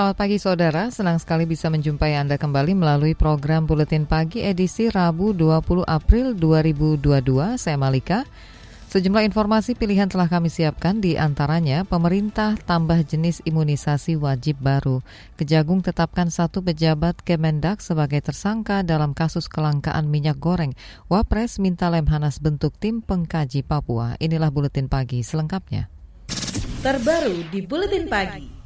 Selamat pagi saudara, senang sekali bisa menjumpai Anda kembali melalui program Buletin Pagi edisi Rabu 20 April 2022. Saya Malika. Sejumlah informasi pilihan telah kami siapkan di antaranya pemerintah tambah jenis imunisasi wajib baru. Kejagung tetapkan satu pejabat Kemendak sebagai tersangka dalam kasus kelangkaan minyak goreng. Wapres minta Lemhanas bentuk tim pengkaji Papua. Inilah Buletin Pagi selengkapnya. Terbaru di Buletin Pagi.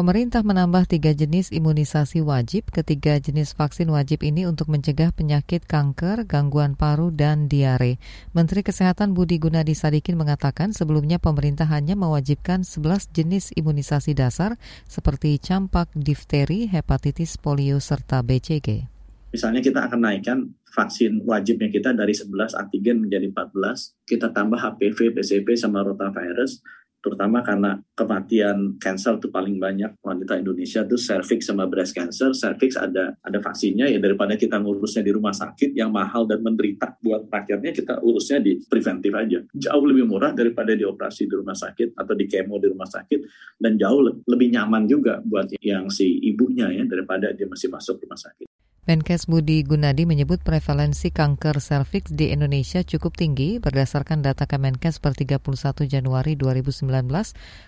Pemerintah menambah tiga jenis imunisasi wajib. Ketiga jenis vaksin wajib ini untuk mencegah penyakit kanker, gangguan paru, dan diare. Menteri Kesehatan Budi Gunadi Sadikin mengatakan sebelumnya pemerintah hanya mewajibkan 11 jenis imunisasi dasar seperti campak, difteri, hepatitis, polio, serta BCG. Misalnya kita akan naikkan vaksin wajibnya kita dari 11 antigen menjadi 14, kita tambah HPV, PCV, sama rotavirus, terutama karena kematian cancer itu paling banyak wanita Indonesia itu cervix sama breast cancer. Cervix ada ada vaksinnya ya daripada kita ngurusnya di rumah sakit yang mahal dan menderita buat rakyatnya kita urusnya di preventif aja. Jauh lebih murah daripada dioperasi di rumah sakit atau di kemo di rumah sakit dan jauh lebih nyaman juga buat yang si ibunya ya daripada dia masih masuk rumah sakit. Menkes Budi Gunadi menyebut prevalensi kanker serviks di Indonesia cukup tinggi berdasarkan data Kemenkes per 31 Januari 2019.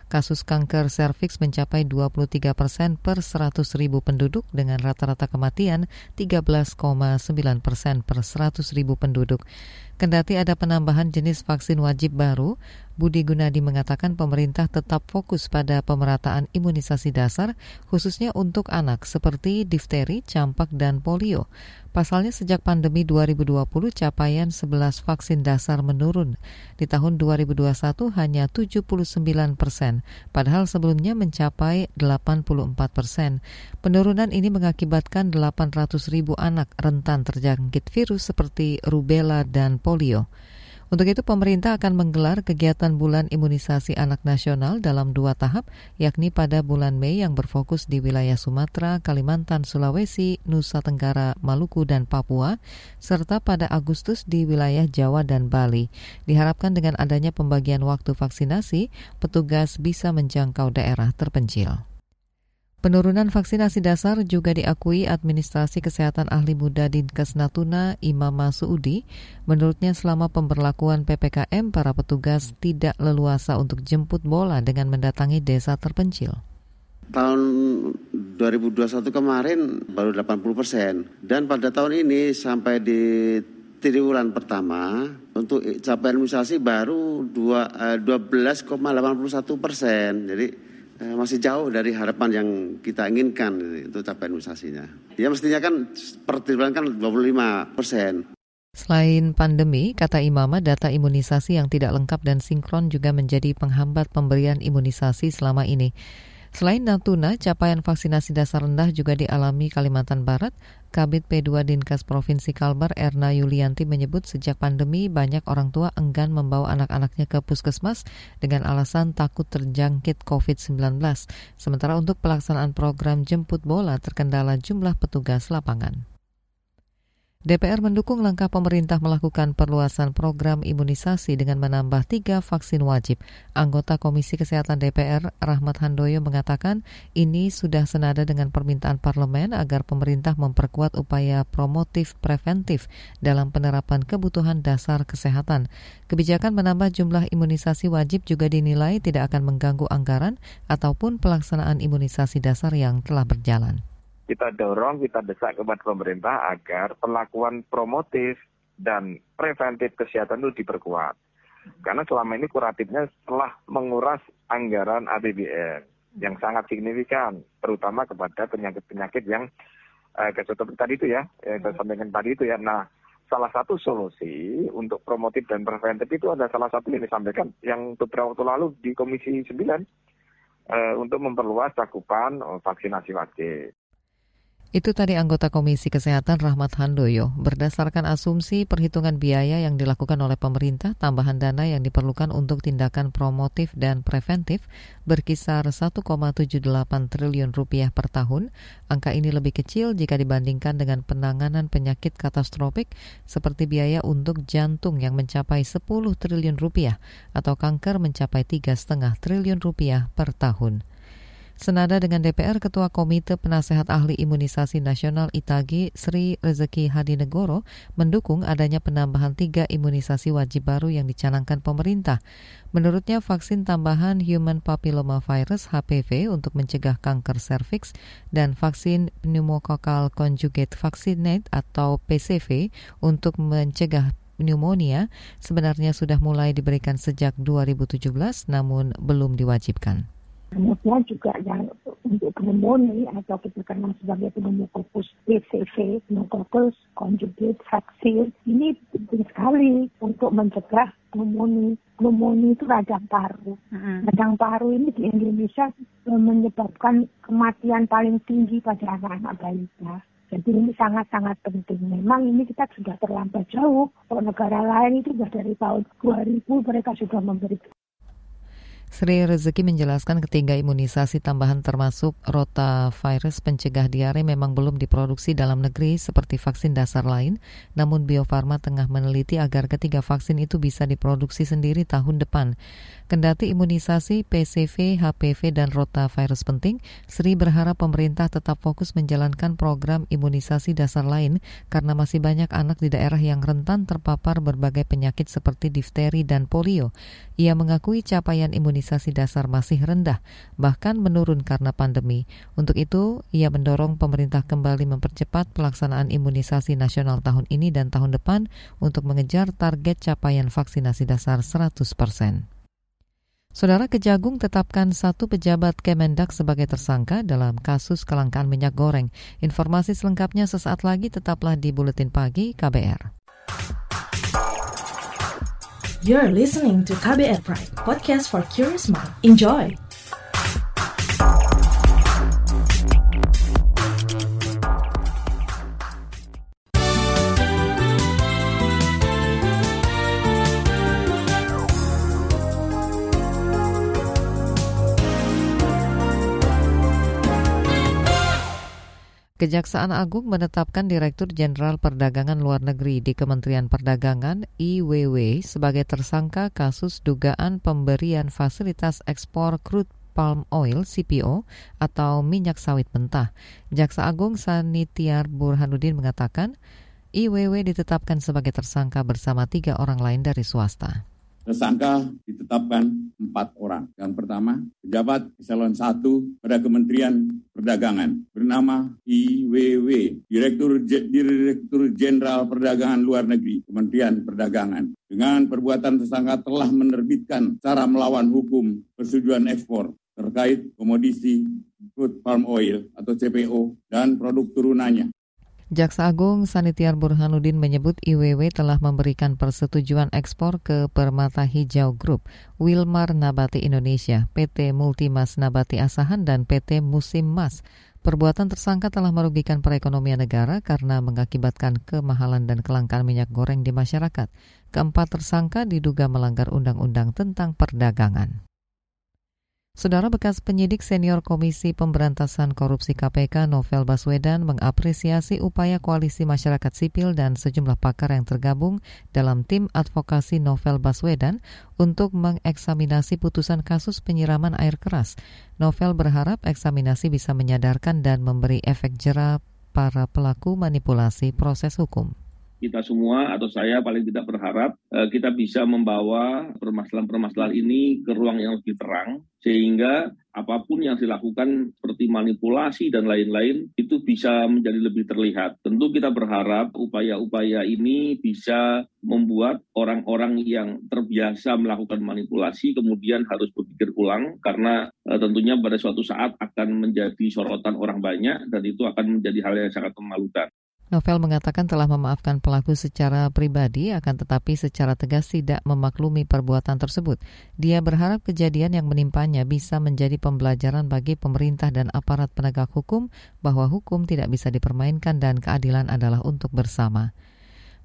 Kasus kanker serviks mencapai 23 persen per 100 ribu penduduk dengan rata-rata kematian 13,9 persen per 100 ribu penduduk. Kendati ada penambahan jenis vaksin wajib baru, Budi Gunadi mengatakan pemerintah tetap fokus pada pemerataan imunisasi dasar khususnya untuk anak seperti difteri, campak, dan polio. Pasalnya sejak pandemi 2020 capaian 11 vaksin dasar menurun. Di tahun 2021 hanya 79 persen, padahal sebelumnya mencapai 84 persen. Penurunan ini mengakibatkan 800 ribu anak rentan terjangkit virus seperti rubella dan polio. Untuk itu pemerintah akan menggelar kegiatan bulan imunisasi anak nasional dalam dua tahap, yakni pada bulan Mei yang berfokus di wilayah Sumatera, Kalimantan, Sulawesi, Nusa Tenggara, Maluku, dan Papua, serta pada Agustus di wilayah Jawa dan Bali. Diharapkan dengan adanya pembagian waktu vaksinasi, petugas bisa menjangkau daerah terpencil. Penurunan vaksinasi dasar juga diakui Administrasi Kesehatan Ahli Muda Dinkes Natuna Imam Masuudi. Menurutnya selama pemberlakuan PPKM, para petugas tidak leluasa untuk jemput bola dengan mendatangi desa terpencil. Tahun 2021 kemarin baru 80 persen. Dan pada tahun ini sampai di triwulan pertama untuk capaian imunisasi baru 12,81 eh, persen. Jadi Eh, masih jauh dari harapan yang kita inginkan itu capaian imunisasinya. Ya mestinya kan per tribulan kan 25 persen. Selain pandemi, kata Imama, data imunisasi yang tidak lengkap dan sinkron juga menjadi penghambat pemberian imunisasi selama ini. Selain Natuna, capaian vaksinasi dasar rendah juga dialami Kalimantan Barat. Kabit P2 Dinkes Provinsi Kalbar Erna Yulianti menyebut sejak pandemi banyak orang tua enggan membawa anak-anaknya ke puskesmas dengan alasan takut terjangkit COVID-19. Sementara untuk pelaksanaan program jemput bola terkendala jumlah petugas lapangan. DPR mendukung langkah pemerintah melakukan perluasan program imunisasi dengan menambah tiga vaksin wajib. Anggota Komisi Kesehatan DPR, Rahmat Handoyo, mengatakan ini sudah senada dengan permintaan parlemen agar pemerintah memperkuat upaya promotif preventif dalam penerapan kebutuhan dasar kesehatan. Kebijakan menambah jumlah imunisasi wajib juga dinilai tidak akan mengganggu anggaran ataupun pelaksanaan imunisasi dasar yang telah berjalan kita dorong, kita desak kepada pemerintah agar perlakuan promotif dan preventif kesehatan itu diperkuat. Karena selama ini kuratifnya telah menguras anggaran APBN yang sangat signifikan, terutama kepada penyakit-penyakit yang eh, seperti tadi itu ya, yang saya sampaikan tadi itu ya. Nah, salah satu solusi untuk promotif dan preventif itu ada salah satu yang disampaikan yang beberapa waktu lalu di Komisi 9 eh, untuk memperluas cakupan vaksinasi wajib. Itu tadi anggota Komisi Kesehatan Rahmat Handoyo. Berdasarkan asumsi perhitungan biaya yang dilakukan oleh pemerintah, tambahan dana yang diperlukan untuk tindakan promotif dan preventif berkisar 1,78 triliun rupiah per tahun. Angka ini lebih kecil jika dibandingkan dengan penanganan penyakit katastrofik seperti biaya untuk jantung yang mencapai 10 triliun rupiah atau kanker mencapai 3,5 triliun rupiah per tahun. Senada dengan DPR, Ketua Komite Penasehat Ahli Imunisasi Nasional ITAGI Sri Rezeki Hadinegoro mendukung adanya penambahan tiga imunisasi wajib baru yang dicanangkan pemerintah. Menurutnya, vaksin tambahan Human Papilloma Virus HPV untuk mencegah kanker serviks dan vaksin pneumococcal conjugate vaccinate atau PCV untuk mencegah pneumonia sebenarnya sudah mulai diberikan sejak 2017 namun belum diwajibkan. Kemudian juga yang untuk pneumonia atau kita kenal sebagai pneumococcus BCV, pneumococcus conjugate vaksin, ini penting sekali untuk mencegah pneumonia. Pneumonia itu radang paru. Hmm. Radang paru ini di Indonesia eh, menyebabkan kematian paling tinggi pada anak-anak balita. Jadi ini sangat-sangat penting. Memang ini kita sudah terlambat jauh. Kalau negara lain itu sudah dari tahun 2000 mereka sudah memberi Sri Rezeki menjelaskan ketiga imunisasi tambahan termasuk rotavirus pencegah diare memang belum diproduksi dalam negeri seperti vaksin dasar lain, namun Bio Farma tengah meneliti agar ketiga vaksin itu bisa diproduksi sendiri tahun depan. Kendati imunisasi PCV, HPV, dan rotavirus penting, Sri berharap pemerintah tetap fokus menjalankan program imunisasi dasar lain karena masih banyak anak di daerah yang rentan terpapar berbagai penyakit seperti difteri dan polio. Ia mengakui capaian imunisasi dasar masih rendah, bahkan menurun karena pandemi. Untuk itu, ia mendorong pemerintah kembali mempercepat pelaksanaan imunisasi nasional tahun ini dan tahun depan untuk mengejar target capaian vaksinasi dasar 100 persen. Saudara Kejagung tetapkan satu pejabat Kemendak sebagai tersangka dalam kasus kelangkaan minyak goreng. Informasi selengkapnya sesaat lagi tetaplah di Buletin Pagi KBR. You're listening to KBR Pride, podcast for curious mind. Enjoy! Kejaksaan Agung menetapkan Direktur Jenderal Perdagangan Luar Negeri di Kementerian Perdagangan IWW sebagai tersangka kasus dugaan pemberian fasilitas ekspor crude palm oil CPO atau minyak sawit mentah. Jaksa Agung Sanitiar Burhanuddin mengatakan IWW ditetapkan sebagai tersangka bersama tiga orang lain dari swasta. Tersangka ditetapkan empat orang. Yang pertama, pejabat eselon 1 pada Kementerian Perdagangan bernama IWW, Direktur Direktur Jenderal Perdagangan Luar Negeri, Kementerian Perdagangan. Dengan perbuatan tersangka telah menerbitkan cara melawan hukum persetujuan ekspor terkait komoditi crude palm oil atau CPO dan produk turunannya Jaksa Agung Sanitiar Burhanuddin menyebut IWW telah memberikan persetujuan ekspor ke Permata Hijau Group, Wilmar Nabati Indonesia, PT Multimas Nabati Asahan, dan PT Musim Mas. Perbuatan tersangka telah merugikan perekonomian negara karena mengakibatkan kemahalan dan kelangkaan minyak goreng di masyarakat. Keempat tersangka diduga melanggar undang-undang tentang perdagangan. Saudara bekas penyidik senior Komisi Pemberantasan Korupsi KPK Novel Baswedan mengapresiasi upaya koalisi masyarakat sipil dan sejumlah pakar yang tergabung dalam tim advokasi Novel Baswedan untuk mengeksaminasi putusan kasus penyiraman air keras. Novel berharap eksaminasi bisa menyadarkan dan memberi efek jerah para pelaku manipulasi proses hukum kita semua atau saya paling tidak berharap uh, kita bisa membawa permasalahan-permasalahan ini ke ruang yang lebih terang sehingga apa pun yang dilakukan seperti manipulasi dan lain-lain itu bisa menjadi lebih terlihat. Tentu kita berharap upaya-upaya ini bisa membuat orang-orang yang terbiasa melakukan manipulasi kemudian harus berpikir ulang karena uh, tentunya pada suatu saat akan menjadi sorotan orang banyak dan itu akan menjadi hal yang sangat memalukan. Novel mengatakan telah memaafkan pelaku secara pribadi, akan tetapi secara tegas tidak memaklumi perbuatan tersebut. Dia berharap kejadian yang menimpanya bisa menjadi pembelajaran bagi pemerintah dan aparat penegak hukum bahwa hukum tidak bisa dipermainkan dan keadilan adalah untuk bersama.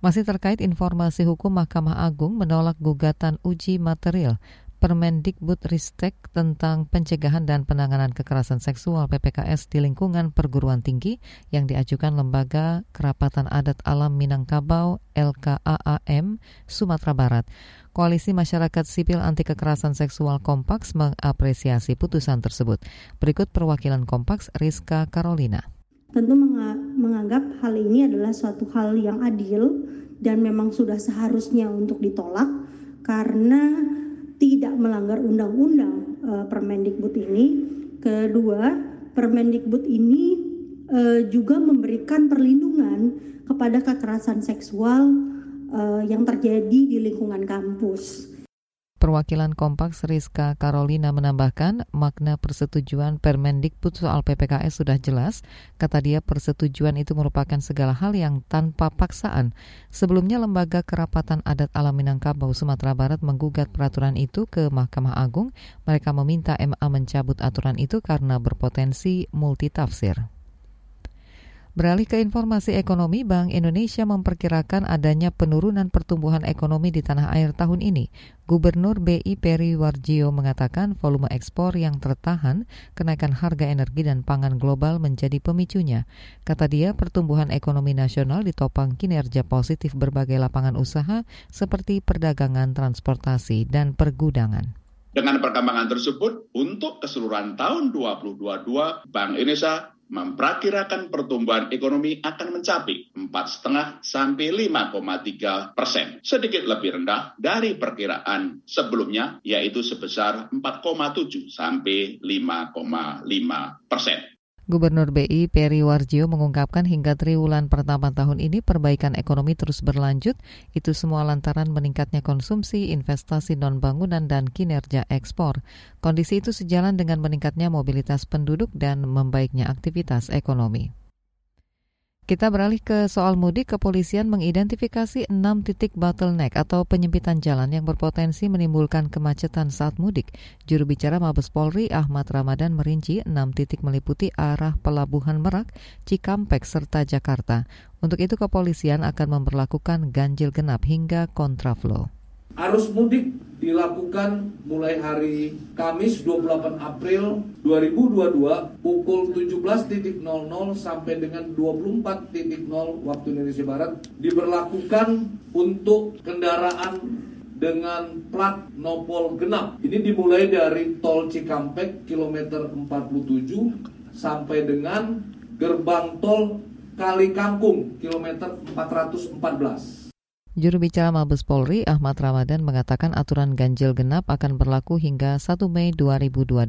Masih terkait informasi hukum Mahkamah Agung menolak gugatan uji material Permendikbud Ristek tentang pencegahan dan penanganan kekerasan seksual PPKS di lingkungan perguruan tinggi yang diajukan Lembaga Kerapatan Adat Alam Minangkabau LKAAM Sumatera Barat. Koalisi Masyarakat Sipil Anti Kekerasan Seksual Kompaks mengapresiasi putusan tersebut. Berikut perwakilan Kompaks Rizka Carolina. Tentu menganggap hal ini adalah suatu hal yang adil dan memang sudah seharusnya untuk ditolak karena tidak melanggar undang-undang uh, Permendikbud ini. Kedua, Permendikbud ini uh, juga memberikan perlindungan kepada kekerasan seksual uh, yang terjadi di lingkungan kampus. Perwakilan Kompak Rizka Carolina menambahkan makna persetujuan Permendikbud soal PPKS sudah jelas. Kata dia persetujuan itu merupakan segala hal yang tanpa paksaan. Sebelumnya Lembaga Kerapatan Adat Alam Minangkabau Sumatera Barat menggugat peraturan itu ke Mahkamah Agung. Mereka meminta MA mencabut aturan itu karena berpotensi multitafsir. Beralih ke informasi ekonomi, Bank Indonesia memperkirakan adanya penurunan pertumbuhan ekonomi di tanah air tahun ini. Gubernur BI Peri Warjio mengatakan volume ekspor yang tertahan, kenaikan harga energi dan pangan global menjadi pemicunya. Kata dia, pertumbuhan ekonomi nasional ditopang kinerja positif berbagai lapangan usaha seperti perdagangan, transportasi, dan pergudangan. Dengan perkembangan tersebut, untuk keseluruhan tahun 2022, Bank Indonesia memperkirakan pertumbuhan ekonomi akan mencapai 4,5 sampai 5,3 persen, sedikit lebih rendah dari perkiraan sebelumnya, yaitu sebesar 4,7 sampai 5,5 persen. Gubernur BI Peri Warjio mengungkapkan hingga triwulan pertama tahun ini perbaikan ekonomi terus berlanjut, itu semua lantaran meningkatnya konsumsi, investasi non-bangunan, dan kinerja ekspor. Kondisi itu sejalan dengan meningkatnya mobilitas penduduk dan membaiknya aktivitas ekonomi. Kita beralih ke soal mudik, kepolisian mengidentifikasi enam titik bottleneck atau penyempitan jalan yang berpotensi menimbulkan kemacetan saat mudik. Juru bicara Mabes Polri Ahmad Ramadan merinci enam titik meliputi arah Pelabuhan Merak, Cikampek, serta Jakarta. Untuk itu kepolisian akan memperlakukan ganjil genap hingga kontraflow. Arus mudik dilakukan mulai hari Kamis 28 April 2022 pukul 17.00 sampai dengan 24.00 waktu Indonesia Barat diberlakukan untuk kendaraan dengan plat nopol genap. Ini dimulai dari tol Cikampek kilometer 47 sampai dengan gerbang tol Kali Kangkung kilometer 414. Juru bicara Mabes Polri Ahmad Ramadan mengatakan aturan ganjil genap akan berlaku hingga 1 Mei 2022.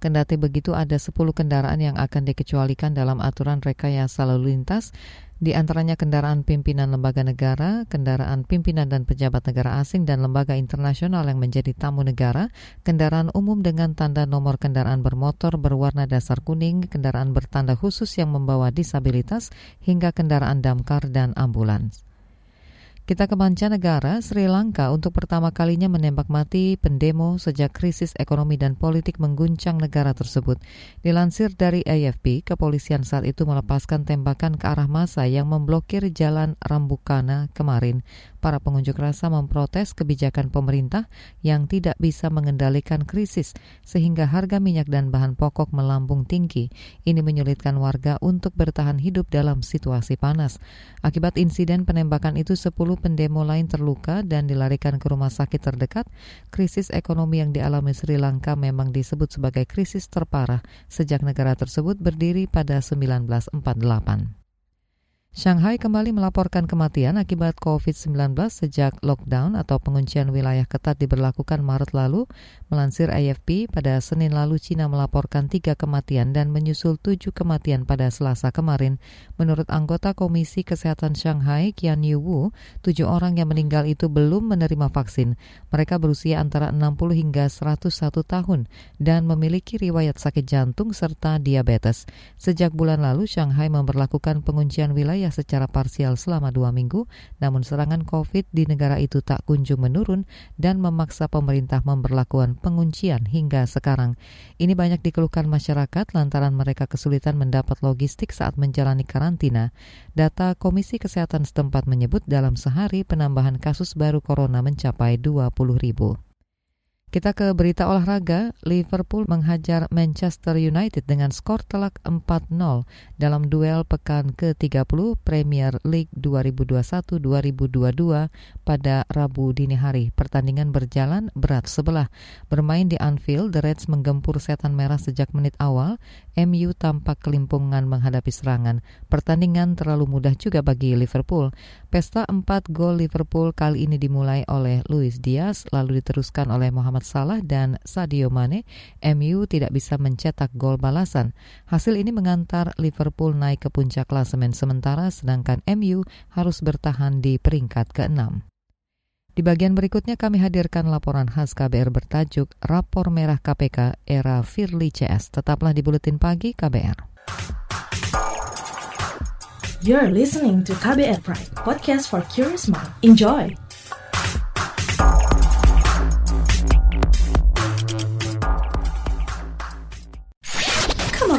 Kendati begitu ada 10 kendaraan yang akan dikecualikan dalam aturan rekayasa lalu lintas, di antaranya kendaraan pimpinan lembaga negara, kendaraan pimpinan dan pejabat negara asing dan lembaga internasional yang menjadi tamu negara, kendaraan umum dengan tanda nomor kendaraan bermotor berwarna dasar kuning, kendaraan bertanda khusus yang membawa disabilitas, hingga kendaraan damkar dan ambulans. Kita ke mancanegara, Sri Lanka untuk pertama kalinya menembak mati pendemo sejak krisis ekonomi dan politik mengguncang negara tersebut. Dilansir dari AFP, kepolisian saat itu melepaskan tembakan ke arah masa yang memblokir jalan Rambukana kemarin. Para pengunjuk rasa memprotes kebijakan pemerintah yang tidak bisa mengendalikan krisis sehingga harga minyak dan bahan pokok melambung tinggi. Ini menyulitkan warga untuk bertahan hidup dalam situasi panas. Akibat insiden penembakan itu 10 pendemo lain terluka dan dilarikan ke rumah sakit terdekat. Krisis ekonomi yang dialami Sri Lanka memang disebut sebagai krisis terparah sejak negara tersebut berdiri pada 1948. Shanghai kembali melaporkan kematian akibat COVID-19 sejak lockdown atau penguncian wilayah ketat diberlakukan Maret lalu. Melansir AFP, pada Senin lalu Cina melaporkan tiga kematian dan menyusul tujuh kematian pada Selasa kemarin. Menurut anggota Komisi Kesehatan Shanghai, Qian Yu tujuh orang yang meninggal itu belum menerima vaksin. Mereka berusia antara 60 hingga 101 tahun dan memiliki riwayat sakit jantung serta diabetes. Sejak bulan lalu, Shanghai memperlakukan penguncian wilayah wilayah secara parsial selama dua minggu, namun serangan COVID di negara itu tak kunjung menurun dan memaksa pemerintah memperlakukan penguncian hingga sekarang. Ini banyak dikeluhkan masyarakat lantaran mereka kesulitan mendapat logistik saat menjalani karantina. Data Komisi Kesehatan setempat menyebut dalam sehari penambahan kasus baru corona mencapai 20 ribu. Kita ke berita olahraga, Liverpool menghajar Manchester United dengan skor telak 4-0 dalam duel pekan ke-30 Premier League 2021-2022 pada Rabu dini hari. Pertandingan berjalan berat sebelah. Bermain di Anfield, The Reds menggempur setan merah sejak menit awal. MU tampak kelimpungan menghadapi serangan. Pertandingan terlalu mudah juga bagi Liverpool. Pesta 4 gol Liverpool kali ini dimulai oleh Luis Diaz, lalu diteruskan oleh Muhammad Muhammad Salah dan Sadio Mane, MU tidak bisa mencetak gol balasan. Hasil ini mengantar Liverpool naik ke puncak klasemen sementara sedangkan MU harus bertahan di peringkat ke-6. Di bagian berikutnya kami hadirkan laporan khas KBR bertajuk Rapor Merah KPK Era Firly CS. Tetaplah di Buletin Pagi KBR. You're listening to KBR Pride, podcast for curious mind. Enjoy!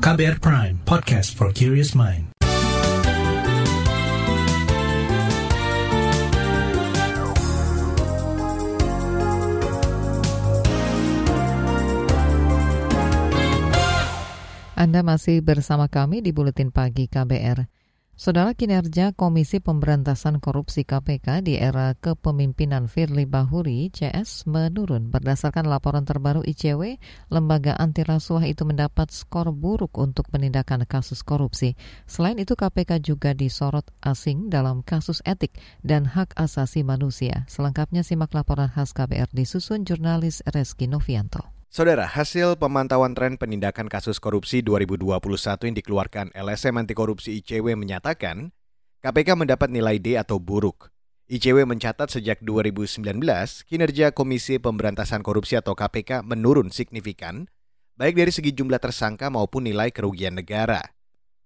KBR Prime, podcast for curious mind. Anda masih bersama kami di Buletin Pagi KBR. Saudara kinerja Komisi Pemberantasan Korupsi KPK di era kepemimpinan Firly Bahuri CS menurun berdasarkan laporan terbaru ICW, lembaga anti rasuah itu mendapat skor buruk untuk penindakan kasus korupsi. Selain itu KPK juga disorot asing dalam kasus etik dan hak asasi manusia. Selengkapnya simak laporan khas KBR disusun jurnalis Reski Novianto. Saudara, hasil pemantauan tren penindakan kasus korupsi 2021 yang dikeluarkan LSM Anti Korupsi ICW menyatakan, KPK mendapat nilai D atau buruk. ICW mencatat sejak 2019, kinerja Komisi Pemberantasan Korupsi atau KPK menurun signifikan, baik dari segi jumlah tersangka maupun nilai kerugian negara.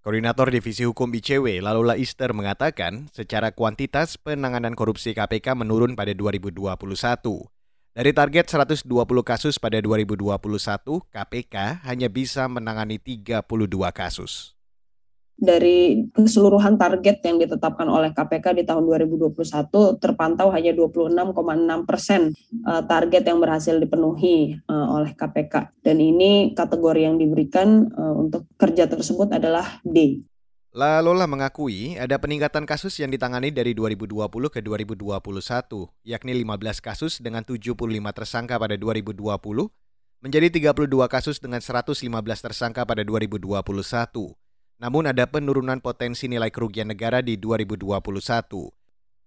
Koordinator Divisi Hukum ICW, Lalula Easter mengatakan, secara kuantitas penanganan korupsi KPK menurun pada 2021. Dari target 120 kasus pada 2021, KPK hanya bisa menangani 32 kasus. Dari keseluruhan target yang ditetapkan oleh KPK di tahun 2021 terpantau hanya 26,6 persen eh, target yang berhasil dipenuhi eh, oleh KPK. Dan ini kategori yang diberikan eh, untuk kerja tersebut adalah D. La Lola mengakui ada peningkatan kasus yang ditangani dari 2020 ke 2021, yakni 15 kasus dengan 75 tersangka pada 2020, menjadi 32 kasus dengan 115 tersangka pada 2021. Namun ada penurunan potensi nilai kerugian negara di 2021.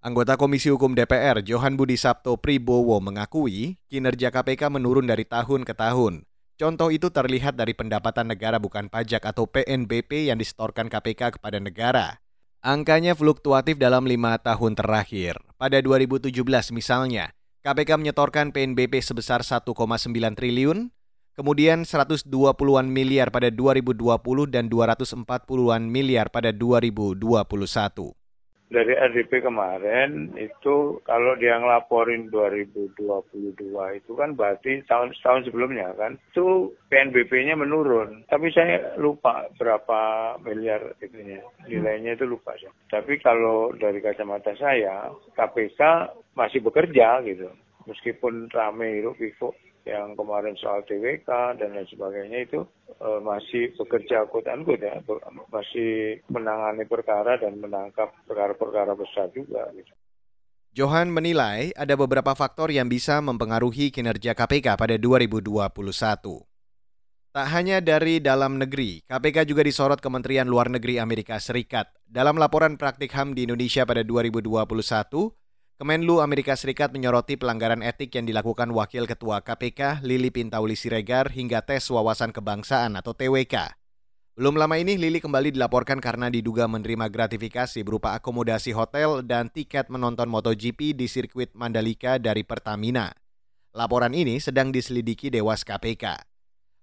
Anggota Komisi Hukum DPR, Johan Budi Sabto Pribowo mengakui kinerja KPK menurun dari tahun ke tahun. Contoh itu terlihat dari pendapatan negara bukan pajak atau PNBP yang disetorkan KPK kepada negara. Angkanya fluktuatif dalam lima tahun terakhir. Pada 2017 misalnya, KPK menyetorkan PNBP sebesar 1,9 triliun, kemudian 120-an miliar pada 2020 dan 240-an miliar pada 2021 dari RDP kemarin itu kalau dia ngelaporin 2022 itu kan berarti tahun tahun sebelumnya kan itu PNBP-nya menurun. Tapi saya lupa berapa miliar itunya. Nilainya itu lupa sih tapi kalau dari kacamata saya KPK masih bekerja gitu. Meskipun rame itu Vivo yang kemarin soal TWK dan lain sebagainya itu uh, masih bekerja quote unquote ya, masih menangani perkara dan menangkap perkara-perkara besar juga. Gitu. Johan menilai ada beberapa faktor yang bisa mempengaruhi kinerja KPK pada 2021. Tak hanya dari dalam negeri, KPK juga disorot Kementerian Luar Negeri Amerika Serikat. Dalam laporan praktik HAM di Indonesia pada 2021, Kemenlu Amerika Serikat menyoroti pelanggaran etik yang dilakukan Wakil Ketua KPK Lili Pintauli Siregar hingga tes wawasan kebangsaan atau TWK. Belum lama ini Lili kembali dilaporkan karena diduga menerima gratifikasi berupa akomodasi hotel dan tiket menonton MotoGP di sirkuit Mandalika dari Pertamina. Laporan ini sedang diselidiki Dewas KPK.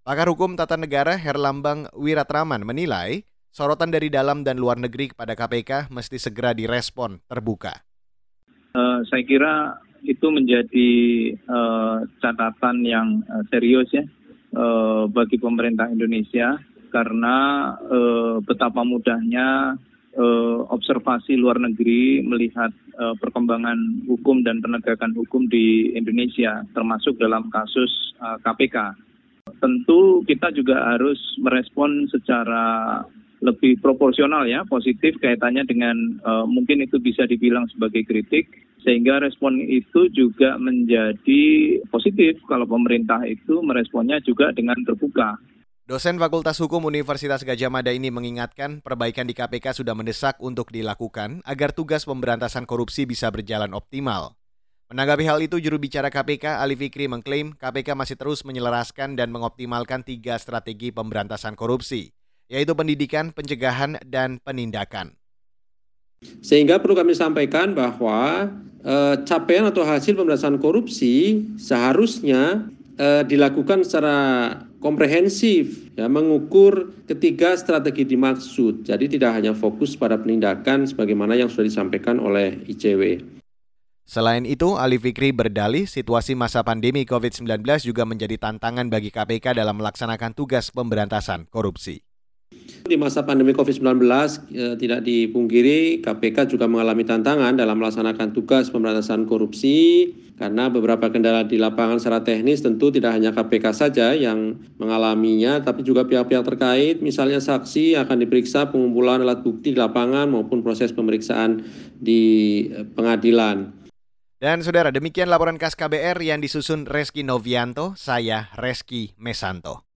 Pakar Hukum Tata Negara Herlambang Wiratraman menilai sorotan dari dalam dan luar negeri kepada KPK mesti segera direspon terbuka. Uh, saya kira itu menjadi uh, catatan yang uh, serius ya uh, bagi pemerintah Indonesia karena uh, betapa mudahnya uh, observasi luar negeri melihat uh, perkembangan hukum dan penegakan hukum di Indonesia termasuk dalam kasus uh, KPK. Tentu kita juga harus merespon secara lebih proporsional ya, positif kaitannya dengan uh, mungkin itu bisa dibilang sebagai kritik, sehingga respon itu juga menjadi positif kalau pemerintah itu meresponnya juga dengan terbuka. Dosen Fakultas Hukum Universitas Gajah Mada ini mengingatkan perbaikan di KPK sudah mendesak untuk dilakukan agar tugas pemberantasan korupsi bisa berjalan optimal. Menanggapi hal itu, juru bicara KPK Ali Fikri mengklaim KPK masih terus menyelaraskan dan mengoptimalkan tiga strategi pemberantasan korupsi, yaitu pendidikan, pencegahan, dan penindakan. Sehingga perlu kami sampaikan bahwa eh, capaian atau hasil pemberantasan korupsi seharusnya eh, dilakukan secara komprehensif, ya, mengukur ketiga strategi dimaksud. Jadi tidak hanya fokus pada penindakan sebagaimana yang sudah disampaikan oleh ICW. Selain itu, Ali Fikri berdalih situasi masa pandemi COVID-19 juga menjadi tantangan bagi KPK dalam melaksanakan tugas pemberantasan korupsi. Di masa pandemi COVID-19 eh, tidak dipungkiri KPK juga mengalami tantangan dalam melaksanakan tugas pemberantasan korupsi karena beberapa kendala di lapangan secara teknis tentu tidak hanya KPK saja yang mengalaminya tapi juga pihak-pihak terkait misalnya saksi akan diperiksa pengumpulan alat bukti di lapangan maupun proses pemeriksaan di eh, pengadilan. Dan saudara, demikian laporan khas KBR yang disusun Reski Novianto, saya Reski Mesanto.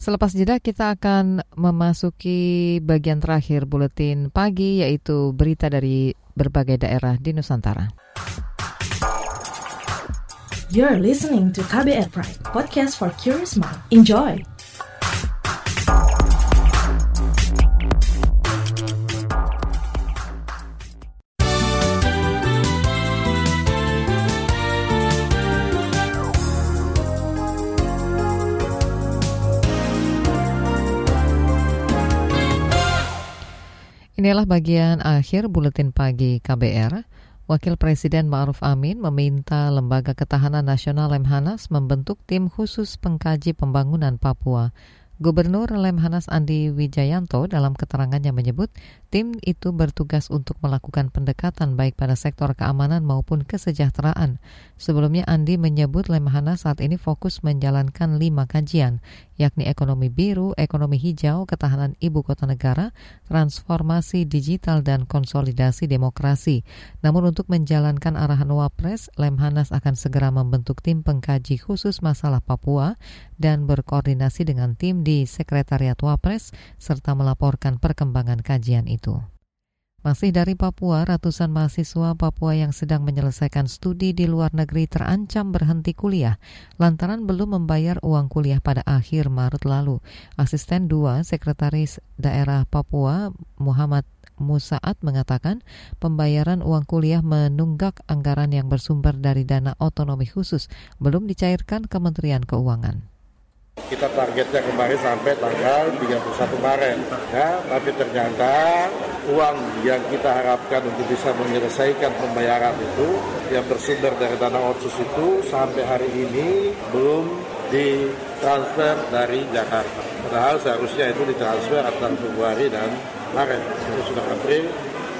Selepas jeda kita akan memasuki bagian terakhir buletin pagi yaitu berita dari berbagai daerah di Nusantara. You're listening to KBR Pride, podcast for curious mind. Enjoy! Inilah bagian akhir buletin pagi KBR. Wakil Presiden Ma'ruf Amin meminta Lembaga Ketahanan Nasional Lemhanas membentuk tim khusus pengkaji pembangunan Papua Gubernur Lemhanas Andi Wijayanto dalam keterangannya menyebut tim itu bertugas untuk melakukan pendekatan baik pada sektor keamanan maupun kesejahteraan. Sebelumnya Andi menyebut Lemhanas saat ini fokus menjalankan lima kajian, yakni ekonomi biru, ekonomi hijau, ketahanan ibu kota negara, transformasi digital, dan konsolidasi demokrasi. Namun untuk menjalankan arahan Wapres, Lemhanas akan segera membentuk tim pengkaji khusus masalah Papua dan berkoordinasi dengan tim di Sekretariat Wapres serta melaporkan perkembangan kajian itu. Masih dari Papua, ratusan mahasiswa Papua yang sedang menyelesaikan studi di luar negeri terancam berhenti kuliah lantaran belum membayar uang kuliah pada akhir Maret lalu. Asisten 2 Sekretaris Daerah Papua Muhammad Musaat mengatakan pembayaran uang kuliah menunggak anggaran yang bersumber dari dana otonomi khusus belum dicairkan Kementerian Keuangan kita targetnya kemarin sampai tanggal 31 Maret ya. Tapi ternyata uang yang kita harapkan untuk bisa menyelesaikan pembayaran itu yang bersumber dari dana otsus itu sampai hari ini belum ditransfer dari Jakarta. Padahal seharusnya itu ditransfer antara Februari dan Maret. Itu sudah April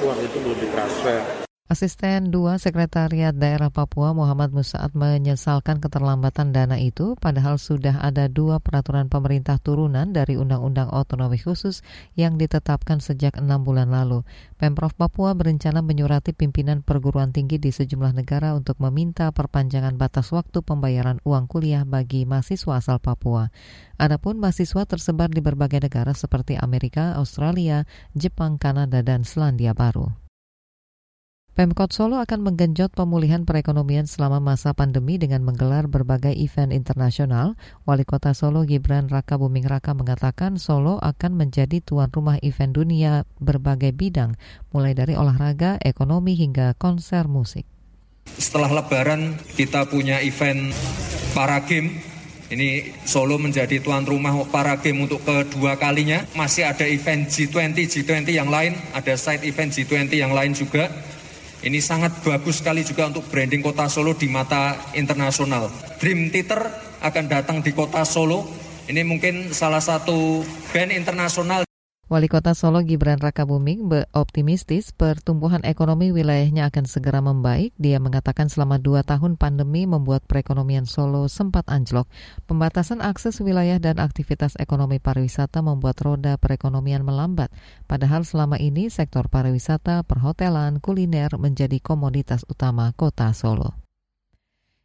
uang itu belum ditransfer Asisten 2 Sekretariat Daerah Papua Muhammad Musaad menyesalkan keterlambatan dana itu padahal sudah ada dua peraturan pemerintah turunan dari Undang-Undang Otonomi Khusus yang ditetapkan sejak enam bulan lalu. Pemprov Papua berencana menyurati pimpinan perguruan tinggi di sejumlah negara untuk meminta perpanjangan batas waktu pembayaran uang kuliah bagi mahasiswa asal Papua. Adapun mahasiswa tersebar di berbagai negara seperti Amerika, Australia, Jepang, Kanada, dan Selandia Baru. Pemkot Solo akan menggenjot pemulihan perekonomian selama masa pandemi dengan menggelar berbagai event internasional. Wali Kota Solo Gibran Raka Buming Raka mengatakan Solo akan menjadi tuan rumah event dunia berbagai bidang, mulai dari olahraga, ekonomi hingga konser musik. Setelah Lebaran kita punya event para game ini Solo menjadi tuan rumah para game untuk kedua kalinya. Masih ada event G20, G20 yang lain, ada side event G20 yang lain juga. Ini sangat bagus sekali juga untuk branding kota Solo di mata internasional. Dream Theater akan datang di kota Solo. Ini mungkin salah satu band internasional. Wali Kota Solo Gibran Rakabuming optimistis pertumbuhan ekonomi wilayahnya akan segera membaik. Dia mengatakan selama dua tahun pandemi membuat perekonomian Solo sempat anjlok. Pembatasan akses wilayah dan aktivitas ekonomi pariwisata membuat roda perekonomian melambat. Padahal selama ini sektor pariwisata, perhotelan, kuliner menjadi komoditas utama kota Solo.